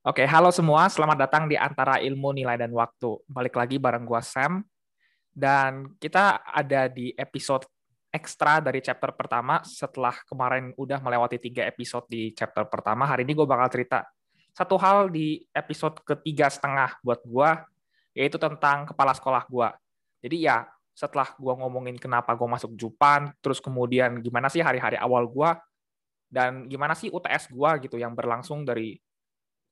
Oke, halo semua. Selamat datang di Antara Ilmu, Nilai, dan Waktu. Balik lagi bareng gua Sam. Dan kita ada di episode ekstra dari chapter pertama setelah kemarin udah melewati tiga episode di chapter pertama. Hari ini gue bakal cerita satu hal di episode ketiga setengah buat gua, yaitu tentang kepala sekolah gua. Jadi ya, setelah gua ngomongin kenapa gue masuk Jupan, terus kemudian gimana sih hari-hari awal gua, dan gimana sih UTS gua gitu yang berlangsung dari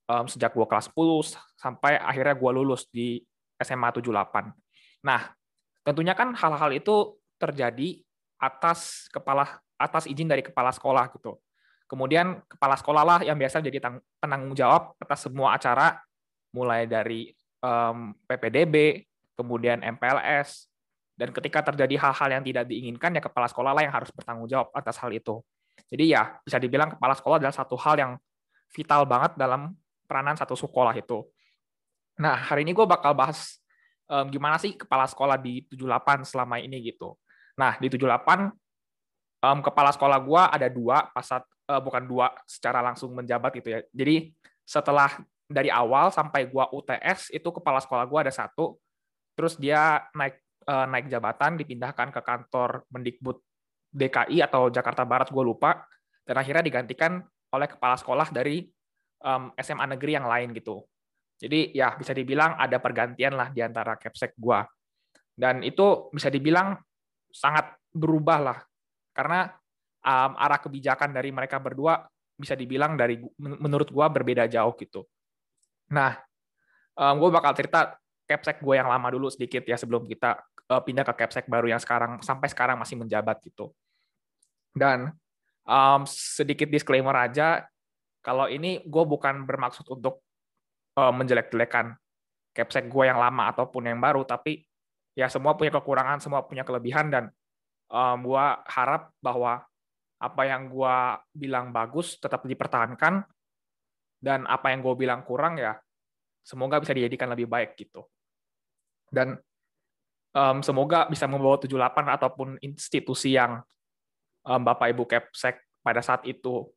um, sejak gue kelas 10 sampai akhirnya gue lulus di SMA 78. Nah, tentunya kan hal-hal itu terjadi atas kepala atas izin dari kepala sekolah gitu. Kemudian kepala sekolah lah yang biasa jadi penanggung jawab atas semua acara mulai dari um, PPDB, kemudian MPLS, dan ketika terjadi hal-hal yang tidak diinginkan ya kepala sekolah lah yang harus bertanggung jawab atas hal itu. Jadi ya bisa dibilang kepala sekolah adalah satu hal yang vital banget dalam peranan satu sekolah itu. Nah, hari ini gue bakal bahas um, gimana sih kepala sekolah di 78 selama ini gitu. Nah, di 78 um, kepala sekolah gue ada dua, pasat uh, bukan dua secara langsung menjabat gitu ya. Jadi setelah dari awal sampai gue UTS itu kepala sekolah gue ada satu, terus dia naik uh, naik jabatan dipindahkan ke kantor Mendikbud DKI atau Jakarta Barat gue lupa, dan akhirnya digantikan oleh kepala sekolah dari um, SMA negeri yang lain gitu. Jadi ya bisa dibilang ada pergantian lah di antara capsek gua. Dan itu bisa dibilang sangat berubah lah. Karena um, arah kebijakan dari mereka berdua bisa dibilang dari menurut gua berbeda jauh gitu. Nah, um, gue bakal cerita capsek gue yang lama dulu sedikit ya sebelum kita uh, pindah ke capsek baru yang sekarang sampai sekarang masih menjabat gitu. Dan um, sedikit disclaimer aja, kalau ini gue bukan bermaksud untuk uh, menjelek-jelekan capsek gue yang lama ataupun yang baru, tapi ya semua punya kekurangan, semua punya kelebihan, dan um, gue harap bahwa apa yang gue bilang bagus tetap dipertahankan, dan apa yang gue bilang kurang ya semoga bisa dijadikan lebih baik gitu. Dan um, semoga bisa membawa 78 ataupun institusi yang um, Bapak Ibu Capsek pada saat itu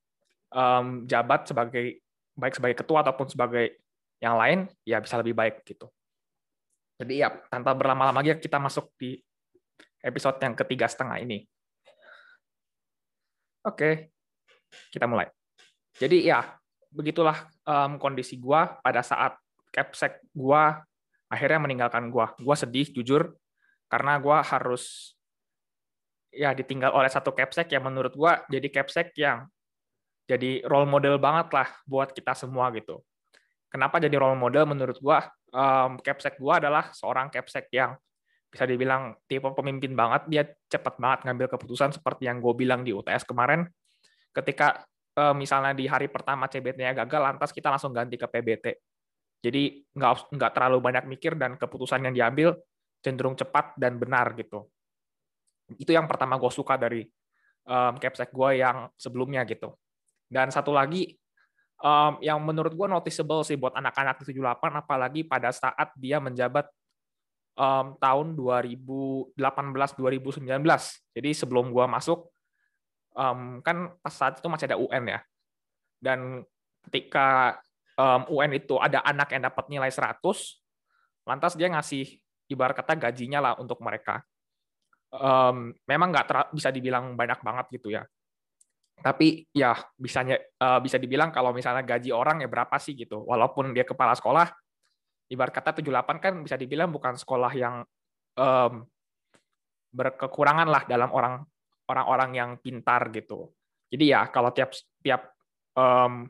um, jabat sebagai baik sebagai ketua ataupun sebagai yang lain ya bisa lebih baik gitu. Jadi ya tanpa berlama-lama lagi kita masuk di episode yang ketiga setengah ini. Oke, kita mulai. Jadi ya begitulah um, kondisi gua pada saat capsek gua akhirnya meninggalkan gua. Gua sedih jujur karena gua harus ya ditinggal oleh satu capsek yang menurut gua jadi capsek yang jadi role model banget lah buat kita semua gitu. Kenapa jadi role model menurut gua? Um, capsek gua adalah seorang capsek yang bisa dibilang tipe pemimpin banget, dia cepat banget ngambil keputusan seperti yang gue bilang di UTS kemarin. Ketika um, misalnya di hari pertama CBT-nya gagal, lantas kita langsung ganti ke PBT. Jadi nggak nggak terlalu banyak mikir dan keputusan yang diambil cenderung cepat dan benar gitu. Itu yang pertama gue suka dari um, capsek gue yang sebelumnya gitu. Dan satu lagi um, yang menurut gue noticeable sih buat anak-anak di 78 apalagi pada saat dia menjabat um, tahun 2018 2019. Jadi sebelum gue masuk um, kan pas saat itu masih ada UN ya. Dan ketika um, UN itu ada anak yang dapat nilai 100, lantas dia ngasih ibarat kata gajinya lah untuk mereka. Um, memang nggak bisa dibilang banyak banget gitu ya tapi ya bisanya uh, bisa dibilang kalau misalnya gaji orang ya berapa sih gitu. Walaupun dia kepala sekolah ibarat kata 78 kan bisa dibilang bukan sekolah yang um, berkekurangan lah dalam orang orang-orang yang pintar gitu. Jadi ya kalau tiap tiap um,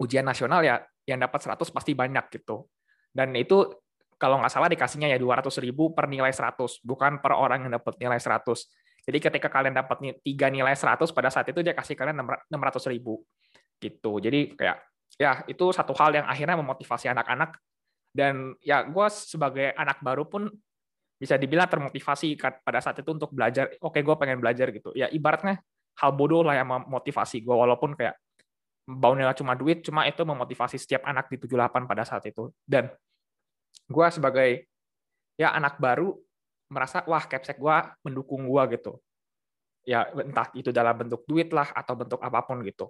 ujian nasional ya yang dapat 100 pasti banyak gitu. Dan itu kalau nggak salah dikasihnya ya 200 ribu per nilai 100 bukan per orang yang dapat nilai 100 jadi ketika kalian dapat tiga nilai 100 pada saat itu dia kasih kalian 600 ribu gitu. Jadi kayak ya itu satu hal yang akhirnya memotivasi anak-anak dan ya gue sebagai anak baru pun bisa dibilang termotivasi pada saat itu untuk belajar. Oke, gue pengen belajar gitu. Ya ibaratnya hal bodoh lah yang memotivasi gue walaupun kayak baunya cuma duit, cuma itu memotivasi setiap anak di 78 pada saat itu. Dan gue sebagai ya anak baru merasa wah capsek gue mendukung gue gitu. Ya entah itu dalam bentuk duit lah atau bentuk apa pun gitu.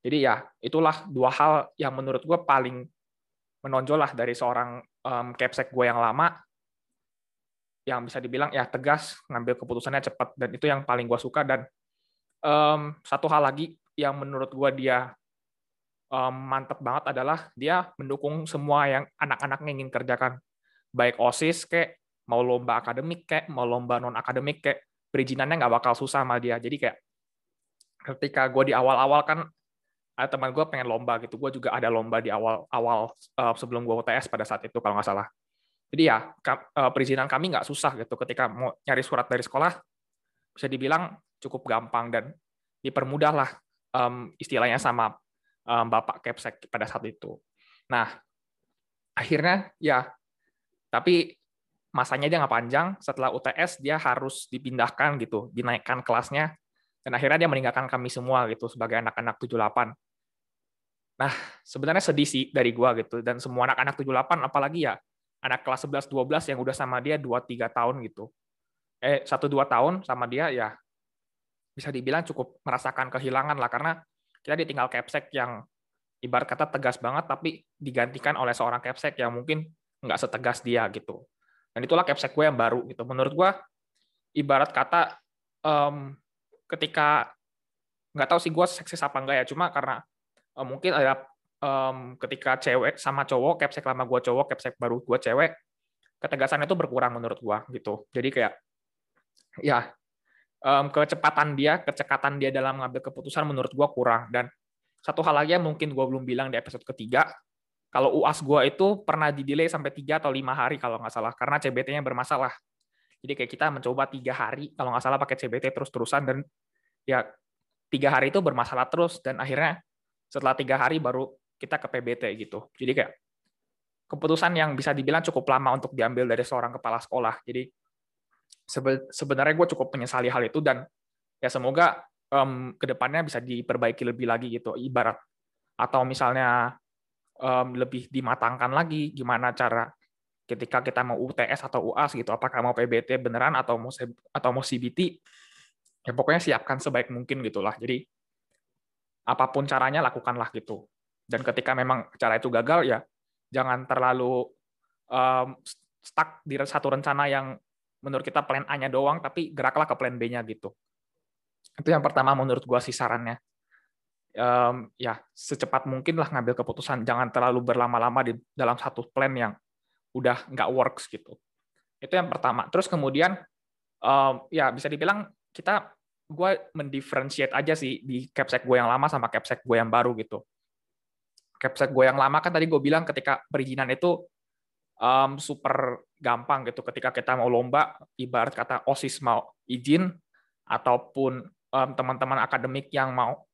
Jadi ya itulah dua hal yang menurut gue paling menonjol lah dari seorang um, capsek gue yang lama yang bisa dibilang ya tegas ngambil keputusannya cepat dan itu yang paling gue suka. Dan um, satu hal lagi yang menurut gue dia um, mantep banget adalah dia mendukung semua yang anak-anaknya ingin kerjakan. Baik osis kayak mau lomba akademik kayak mau lomba non akademik kayak perizinannya nggak bakal susah sama dia jadi kayak ketika gue di awal-awal kan ada teman gue pengen lomba gitu. Gue juga ada lomba di awal-awal uh, sebelum gue UTS pada saat itu kalau nggak salah. Jadi ya uh, perizinan kami nggak susah gitu. Ketika mau nyari surat dari sekolah, bisa dibilang cukup gampang dan dipermudah lah um, istilahnya sama um, Bapak Kepsek pada saat itu. Nah, akhirnya ya, tapi masanya dia nggak panjang. Setelah UTS dia harus dipindahkan gitu, dinaikkan kelasnya dan akhirnya dia meninggalkan kami semua gitu sebagai anak-anak 78 Nah, sebenarnya sedih sih dari gua gitu dan semua anak-anak 78 apalagi ya anak kelas 11 12 yang udah sama dia 2 3 tahun gitu. Eh 1 2 tahun sama dia ya bisa dibilang cukup merasakan kehilangan lah karena kita ditinggal capsek yang ibarat kata tegas banget tapi digantikan oleh seorang capsek yang mungkin nggak setegas dia gitu. Dan itulah capsek gue yang baru gitu. Menurut gue ibarat kata um, ketika nggak tahu sih gue seksis apa enggak ya. Cuma karena uh, mungkin ada um, ketika cewek sama cowok capsek lama gue cowok capsek baru gue cewek ketegasan itu berkurang menurut gue gitu. Jadi kayak ya um, kecepatan dia kecekatan dia dalam mengambil keputusan menurut gue kurang. Dan satu hal lagi yang mungkin gue belum bilang di episode ketiga kalau UAS gue itu pernah di delay sampai tiga atau lima hari kalau nggak salah karena CBT-nya bermasalah jadi kayak kita mencoba tiga hari kalau nggak salah pakai CBT terus-terusan dan ya tiga hari itu bermasalah terus dan akhirnya setelah tiga hari baru kita ke PBT gitu. Jadi kayak keputusan yang bisa dibilang cukup lama untuk diambil dari seorang kepala sekolah. Jadi sebenarnya gue cukup menyesali hal itu dan ya semoga um, ke depannya bisa diperbaiki lebih lagi gitu. Ibarat atau misalnya um, lebih dimatangkan lagi gimana cara ketika kita mau UTS atau UAS gitu, apakah mau PBT beneran atau mau atau mau CBT, ya pokoknya siapkan sebaik mungkin gitulah. Jadi apa pun caranya lakukanlah gitu. Dan ketika memang cara itu gagal ya jangan terlalu um, stuck di satu rencana yang menurut kita plan A-nya doang, tapi geraklah ke plan B-nya gitu. Itu yang pertama menurut gua sih sarannya. Um, ya secepat mungkin lah ngambil keputusan, jangan terlalu berlama-lama di dalam satu plan yang udah nggak works gitu. Itu yang pertama. Terus kemudian um, ya bisa dibilang kita gue mendifferentiate aja sih di capsek gue yang lama sama capsek gue yang baru gitu. Capsek gue yang lama kan tadi gue bilang ketika perizinan itu um, super gampang gitu. Ketika kita mau lomba, ibarat kata osis mau izin ataupun um, teman-teman akademik yang mau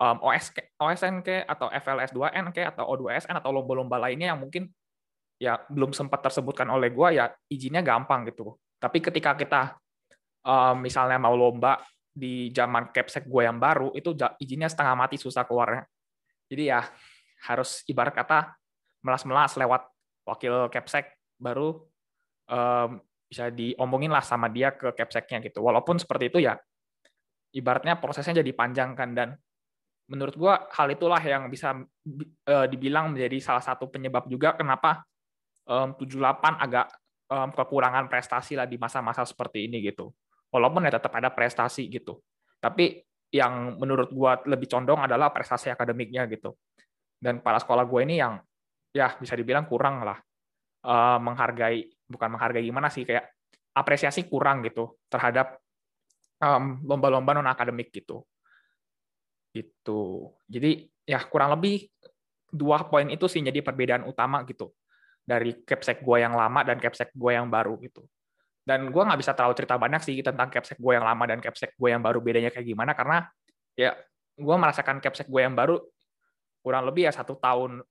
um, OS OSN ke atau FLS 2N ke atau O2SN atau lomba-lomba lainnya yang mungkin ya belum sempat tersebutkan oleh gue ya izinnya gampang gitu. Tapi ketika kita um, misalnya mau lomba di zaman capsek gue yang baru itu izinnya setengah mati susah keluarnya. Jadi ya harus ibarat kata melas-melas lewat wakil capsek baru um, bisa diomongin lah sama dia ke capseknya gitu. Walaupun seperti itu ya ibaratnya prosesnya jadi panjang kan dan menurut gue hal itulah yang bisa uh, dibilang menjadi salah satu penyebab juga kenapa um, 78 agak um, kekurangan prestasi lah di masa-masa seperti ini gitu walaupun ya tetap ada prestasi gitu. Tapi yang menurut gua lebih condong adalah prestasi akademiknya gitu. Dan kepala sekolah gue ini yang ya bisa dibilang kurang lah uh, menghargai, bukan menghargai gimana sih kayak apresiasi kurang gitu terhadap lomba-lomba um, non akademik gitu. Gitu. Jadi ya kurang lebih dua poin itu sih jadi perbedaan utama gitu dari capsek gue yang lama dan capsek gue yang baru gitu. Dan gue nggak bisa terlalu cerita banyak sih tentang capsek gue yang lama dan capsek gue yang baru bedanya kayak gimana karena ya gue merasakan capsek gue yang baru kurang lebih ya satu tahun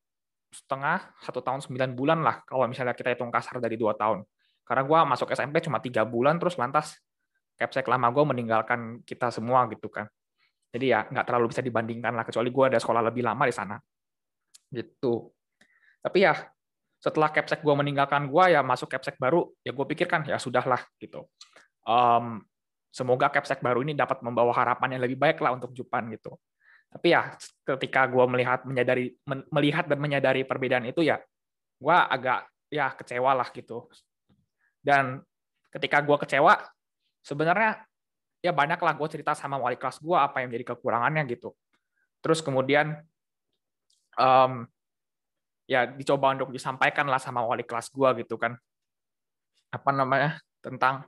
setengah satu tahun sembilan bulan lah kalau misalnya kita hitung kasar dari dua tahun. Karena gue masuk SMP cuma tiga bulan terus lantas capsek lama gue meninggalkan kita semua gitu kan jadi ya nggak terlalu bisa dibandingkan lah kecuali gue ada sekolah lebih lama di sana. Gitu. Tapi ya setelah capsek gue meninggalkan gue ya masuk capsek baru ya gue pikirkan ya sudahlah gitu. Um, semoga capsek baru ini dapat membawa harapan yang lebih baik lah untuk Jupan gitu. Tapi ya ketika gue melihat menyadari melihat dan menyadari perbedaan itu ya gue agak ya kecewa lah gitu. Dan ketika gue kecewa, sebenarnya ya banyak lah gue cerita sama wali kelas gue apa yang menjadi kekurangannya gitu. Terus kemudian um, ya dicoba untuk disampaikan lah sama wali kelas gue gitu kan. Apa namanya tentang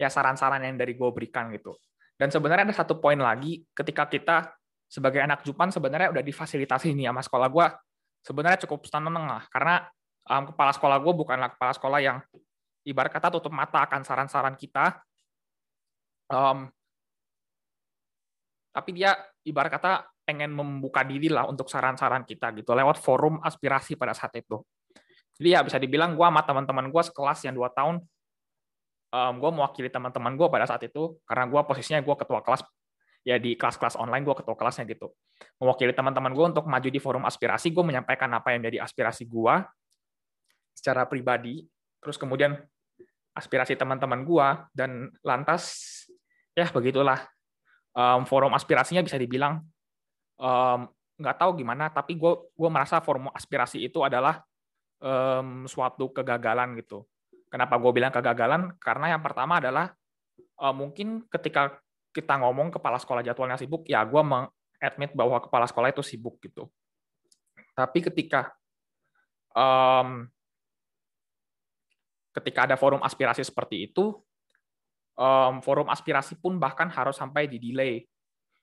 ya saran-saran yang dari gue berikan gitu. Dan sebenarnya ada satu poin lagi ketika kita sebagai anak Jupan sebenarnya udah difasilitasi nih sama sekolah gue sebenarnya cukup seneng lah karena um, kepala sekolah gue bukanlah kepala sekolah yang ibarat kata tutup mata akan saran-saran kita um, tapi dia ibarat kata pengen membuka diri lah untuk saran-saran kita gitu lewat forum aspirasi pada saat itu. Jadi ya bisa dibilang gue sama teman-teman gue sekelas yang dua tahun, um, gue mewakili teman-teman gue pada saat itu karena gue posisinya gue ketua kelas ya di kelas-kelas online gue ketua kelasnya gitu. Mewakili teman-teman gue untuk maju di forum aspirasi, gue menyampaikan apa yang jadi aspirasi gue secara pribadi, terus kemudian aspirasi teman-teman gue dan lantas ya begitulah. Um, forum aspirasinya bisa dibilang um, nggak tahu gimana tapi gue gue merasa forum aspirasi itu adalah um, suatu kegagalan gitu. Kenapa gue bilang kegagalan? Karena yang pertama adalah uh, mungkin ketika kita ngomong kepala sekolah jadwalnya sibuk ya gue mengadmit bahwa kepala sekolah itu sibuk gitu. Tapi ketika um, ketika ada forum aspirasi seperti itu um, forum aspirasi pun bahkan harus sampai di delay.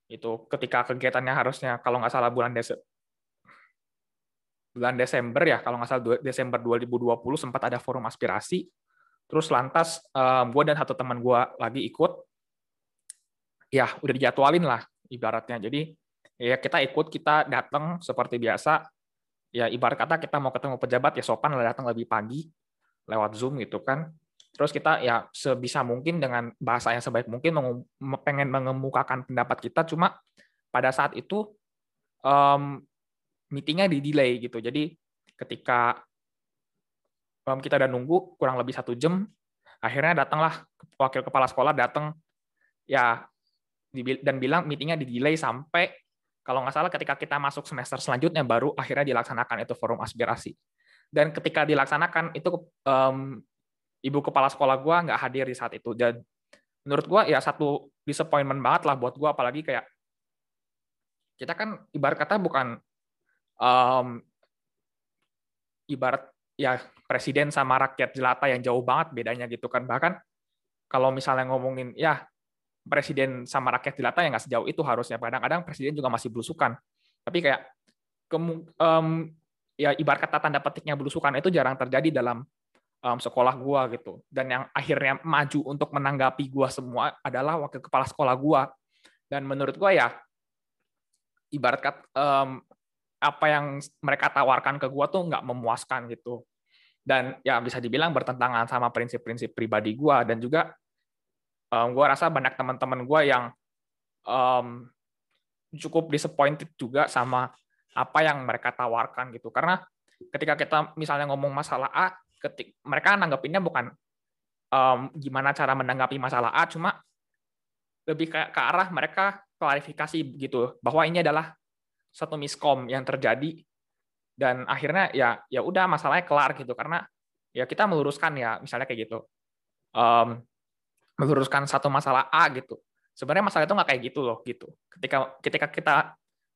Itu ketika kegiatannya harusnya kalau nggak salah bulan Desember bulan Desember ya kalau nggak salah Desember 2020 sempat ada forum aspirasi. Terus lantas um, gue dan satu teman gue lagi ikut. Ya udah dijadwalin lah ibaratnya. Jadi ya kita ikut kita datang seperti biasa. Ya ibarat kata kita mau ketemu pejabat ya sopan lah datang lebih pagi lewat zoom gitu kan terus kita ya sebisa mungkin dengan bahasa yang sebaik mungkin pengen mengemukakan pendapat kita cuma pada saat itu um, meetingnya di delay gitu. Jadi ketika um, kita udah nunggu kurang lebih satu jam akhirnya datanglah wakil kepala sekolah datang ya dan bilang meetingnya di delay sampai kalau nggak salah ketika kita masuk semester selanjutnya baru akhirnya dilaksanakan itu forum aspirasi. Dan ketika dilaksanakan itu um, ibu kepala sekolah gue nggak hadir di saat itu. Dan menurut gue ya satu disappointment banget lah buat gue apalagi kayak kita kan ibarat kata bukan um, ibarat ya presiden sama rakyat jelata yang jauh banget bedanya gitu kan. Bahkan kalau misalnya ngomongin ya presiden sama rakyat jelata yang nggak sejauh itu harusnya. Kadang-kadang presiden juga masih belusukan. Tapi kayak um, ya ibarat kata tanda petiknya belusukan itu jarang terjadi dalam um, sekolah gua gitu. Dan yang akhirnya maju untuk menanggapi gua semua adalah wakil kepala sekolah gua. Dan menurut gua ya ibarat kat, um, apa yang mereka tawarkan ke gua tuh nggak memuaskan gitu. Dan ya bisa dibilang bertentangan sama prinsip-prinsip pribadi gua. Dan juga um, gua rasa banyak teman-teman gua yang um, cukup disappointed juga sama apa yang mereka tawarkan gitu. Karena ketika kita misalnya ngomong masalah A ketik mereka nanggapinnya bukan um, gimana cara menanggapi masalah A, cuma lebih ke, ke arah mereka klarifikasi gitu bahwa ini adalah satu miskom yang terjadi dan akhirnya ya ya udah masalahnya kelar gitu karena ya kita meluruskan ya misalnya kayak gitu. Um, meluruskan satu masalah A gitu. Sebenarnya masalah itu nggak kayak gitu loh gitu. Ketika ketika kita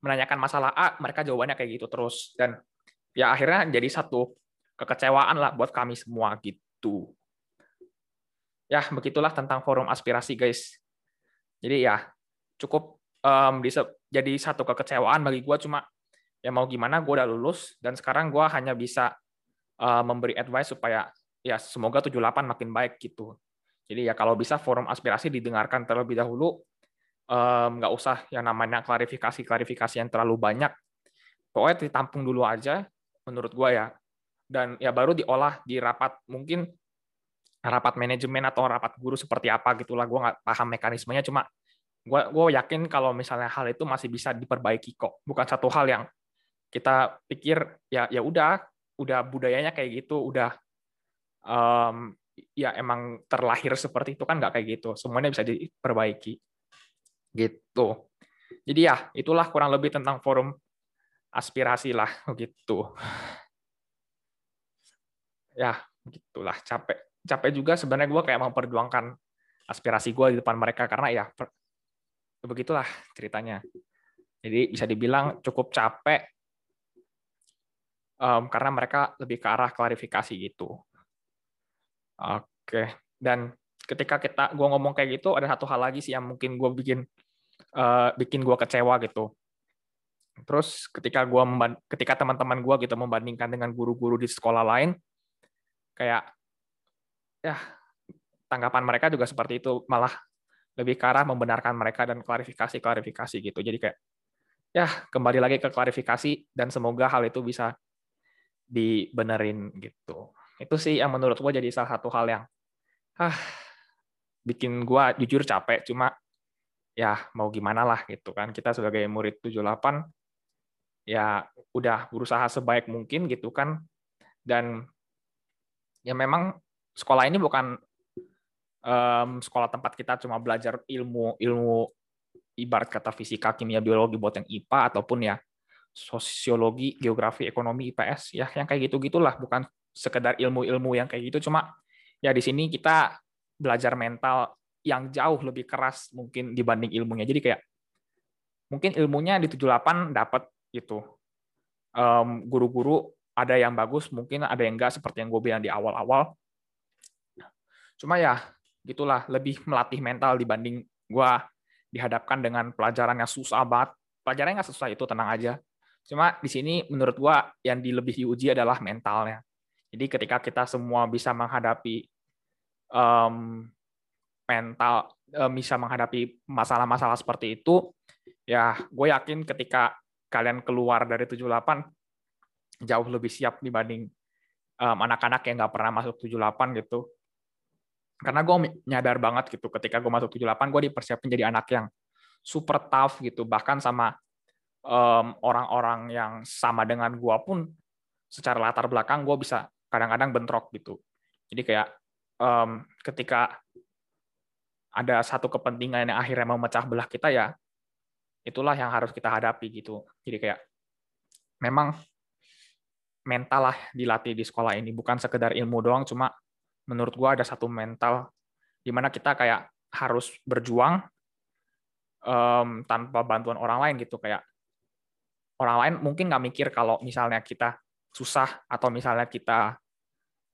menanyakan masalah A mereka jawabannya kayak gitu terus dan ya akhirnya jadi satu kekecewaan lah buat kami semua gitu. Ya, begitulah tentang forum aspirasi, guys. Jadi ya, cukup um, jadi satu kekecewaan bagi gue cuma ya mau gimana gue udah lulus dan sekarang gue hanya bisa uh, memberi advice supaya ya semoga 78 makin baik gitu. Jadi ya kalau bisa forum aspirasi didengarkan terlebih dahulu, nggak um, usah yang namanya klarifikasi-klarifikasi yang terlalu banyak. Pokoknya ditampung dulu aja, menurut gue ya dan ya baru diolah di rapat mungkin rapat manajemen atau rapat guru seperti apa gitulah. Gue nggak paham mekanismenya cuma gue gue yakin kalau misalnya hal itu masih bisa diperbaiki kok. Bukan satu hal yang kita pikir ya ya udah udah budayanya kayak gitu udah um, ya emang terlahir seperti itu kan nggak kayak gitu. Semuanya bisa diperbaiki. Gitu. Jadi ya, itulah kurang lebih tentang forum aspirasi lah, begitu. Ya, begitulah. Capek. Capek juga sebenarnya gue kayak memperjuangkan aspirasi gue di depan mereka, karena ya, begitulah ceritanya. Jadi bisa dibilang cukup capek um, karena mereka lebih ke arah klarifikasi gitu. Oke, dan ketika kita gue ngomong kayak gitu ada satu hal lagi sih yang mungkin gue bikin uh, bikin gue kecewa gitu. Terus ketika gua ketika teman-teman gue gitu membandingkan dengan guru-guru di sekolah lain, kayak ya tanggapan mereka juga seperti itu malah lebih ke arah membenarkan mereka dan klarifikasi klarifikasi gitu. Jadi kayak ya kembali lagi ke klarifikasi dan semoga hal itu bisa dibenerin gitu. Itu sih yang menurut gue jadi salah satu hal yang ah bikin gue jujur capek. Cuma ya mau gimana lah gitu kan. Kita sebagai murid 78 ya udah berusaha sebaik mungkin gitu kan. Dan ya memang sekolah ini bukan um, sekolah tempat kita cuma belajar ilmu ilmu ibarat kata fisika, kimia, biologi buat yang IPA ataupun ya sosiologi, geografi, ekonomi, IPS ya yang kayak gitu-gitulah bukan sekedar ilmu-ilmu yang kayak gitu cuma ya di sini kita belajar mental yang jauh lebih keras mungkin dibanding ilmunya. Jadi kayak mungkin ilmunya di 78 dapat gitu. Um, guru-guru ada yang bagus, mungkin ada yang enggak seperti yang gue bilang di awal-awal. Cuma ya gitulah lebih melatih mental dibanding gue dihadapkan dengan pelajaran yang susah banget. Pelajarannya nggak susah itu, tenang aja. Cuma di sini menurut gua yang di lebih diuji adalah mentalnya. Jadi ketika kita semua bisa menghadapi um, mental, um, bisa menghadapi masalah-masalah seperti itu, ya gue yakin ketika kalian keluar dari 78 jauh lebih siap dibanding anak-anak um, yang nggak pernah masuk 78 gitu. Karena gue nyadar banget gitu ketika gue masuk 78 gue dipersiapkan jadi anak yang super tough gitu. Bahkan sama orang-orang um, yang sama dengan gue pun secara latar belakang gue bisa kadang-kadang bentrok gitu. Jadi kayak um, ketika ada satu kepentingan yang akhirnya memecah belah kita ya itulah yang harus kita hadapi gitu. Jadi kayak memang mental lah dilatih di sekolah ini. Bukan sekedar ilmu doang cuma menurut gue ada satu mental di mana kita kayak harus berjuang um, tanpa bantuan orang lain gitu. Kayak orang lain mungkin nggak mikir kalau misalnya kita susah atau misalnya kita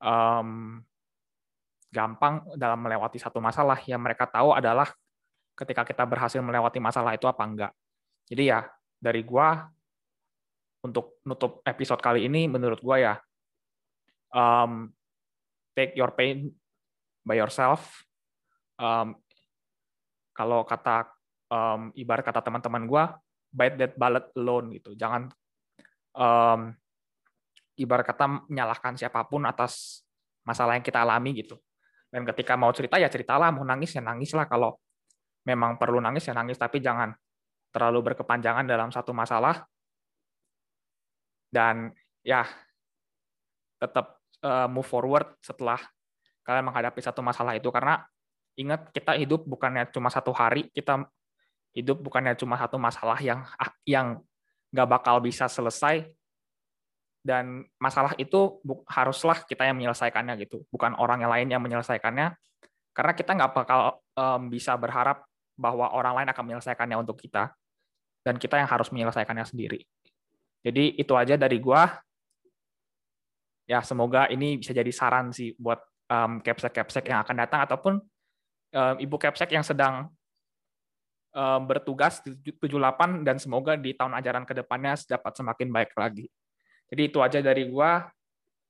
um, gampang dalam melewati satu masalah. Yang mereka tahu adalah ketika kita berhasil melewati masalah itu apa enggak. Jadi ya dari gua untuk nutup episode kali ini menurut gua ya um, take your pain by yourself. Um, kalau kata um, ibarat kata teman-teman gue, bite that bullet alone gitu. Jangan um, ibarat kata menyalahkan siapa pun atas masalah yang kita alami gitu. Dan ketika mau cerita ya ceritalah, mau nangis ya nangis lah. Kalau memang perlu nangis ya nangis, tapi jangan terlalu berkepanjangan dalam satu masalah. Dan ya tetap uh, move forward setelah kalian menghadapi satu masalah itu. Karena ingat kita hidup bukannya cuma satu hari kita hidup bukannya cuma satu masalah yang ah, yang nggak bakal bisa selesai. Dan masalah itu haruslah kita yang menyelesaikannya gitu bukan orang yang lain yang menyelesaikannya. Karena kita nggak bakal um, bisa berharap bahwa orang lain akan menyelesaikannya untuk kita. Dan kita yang harus menyelesaikannya sendiri jadi itu aja dari gua. Ya semoga ini bisa jadi saran sih buat um, capsek-capsek yang akan datang ataupun um, ibu capsek yang sedang um, bertugas di 78 dan semoga di tahun ajaran ke depannya dapat semakin baik lagi. Jadi itu aja dari gua.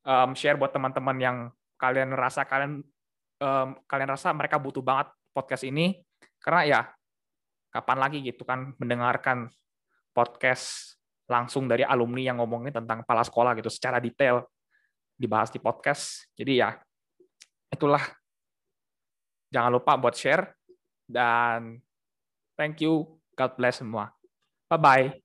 Um, share buat teman-teman yang kalian rasa kalian um, kalian rasa mereka butuh banget podcast ini. Karena ya kapan lagi gitu kan mendengarkan podcast langsung dari alumni yang ngomongin tentang kepala sekolah gitu secara detail dibahas di podcast. Jadi ya itulah jangan lupa buat share dan thank you God bless semua. Bye bye.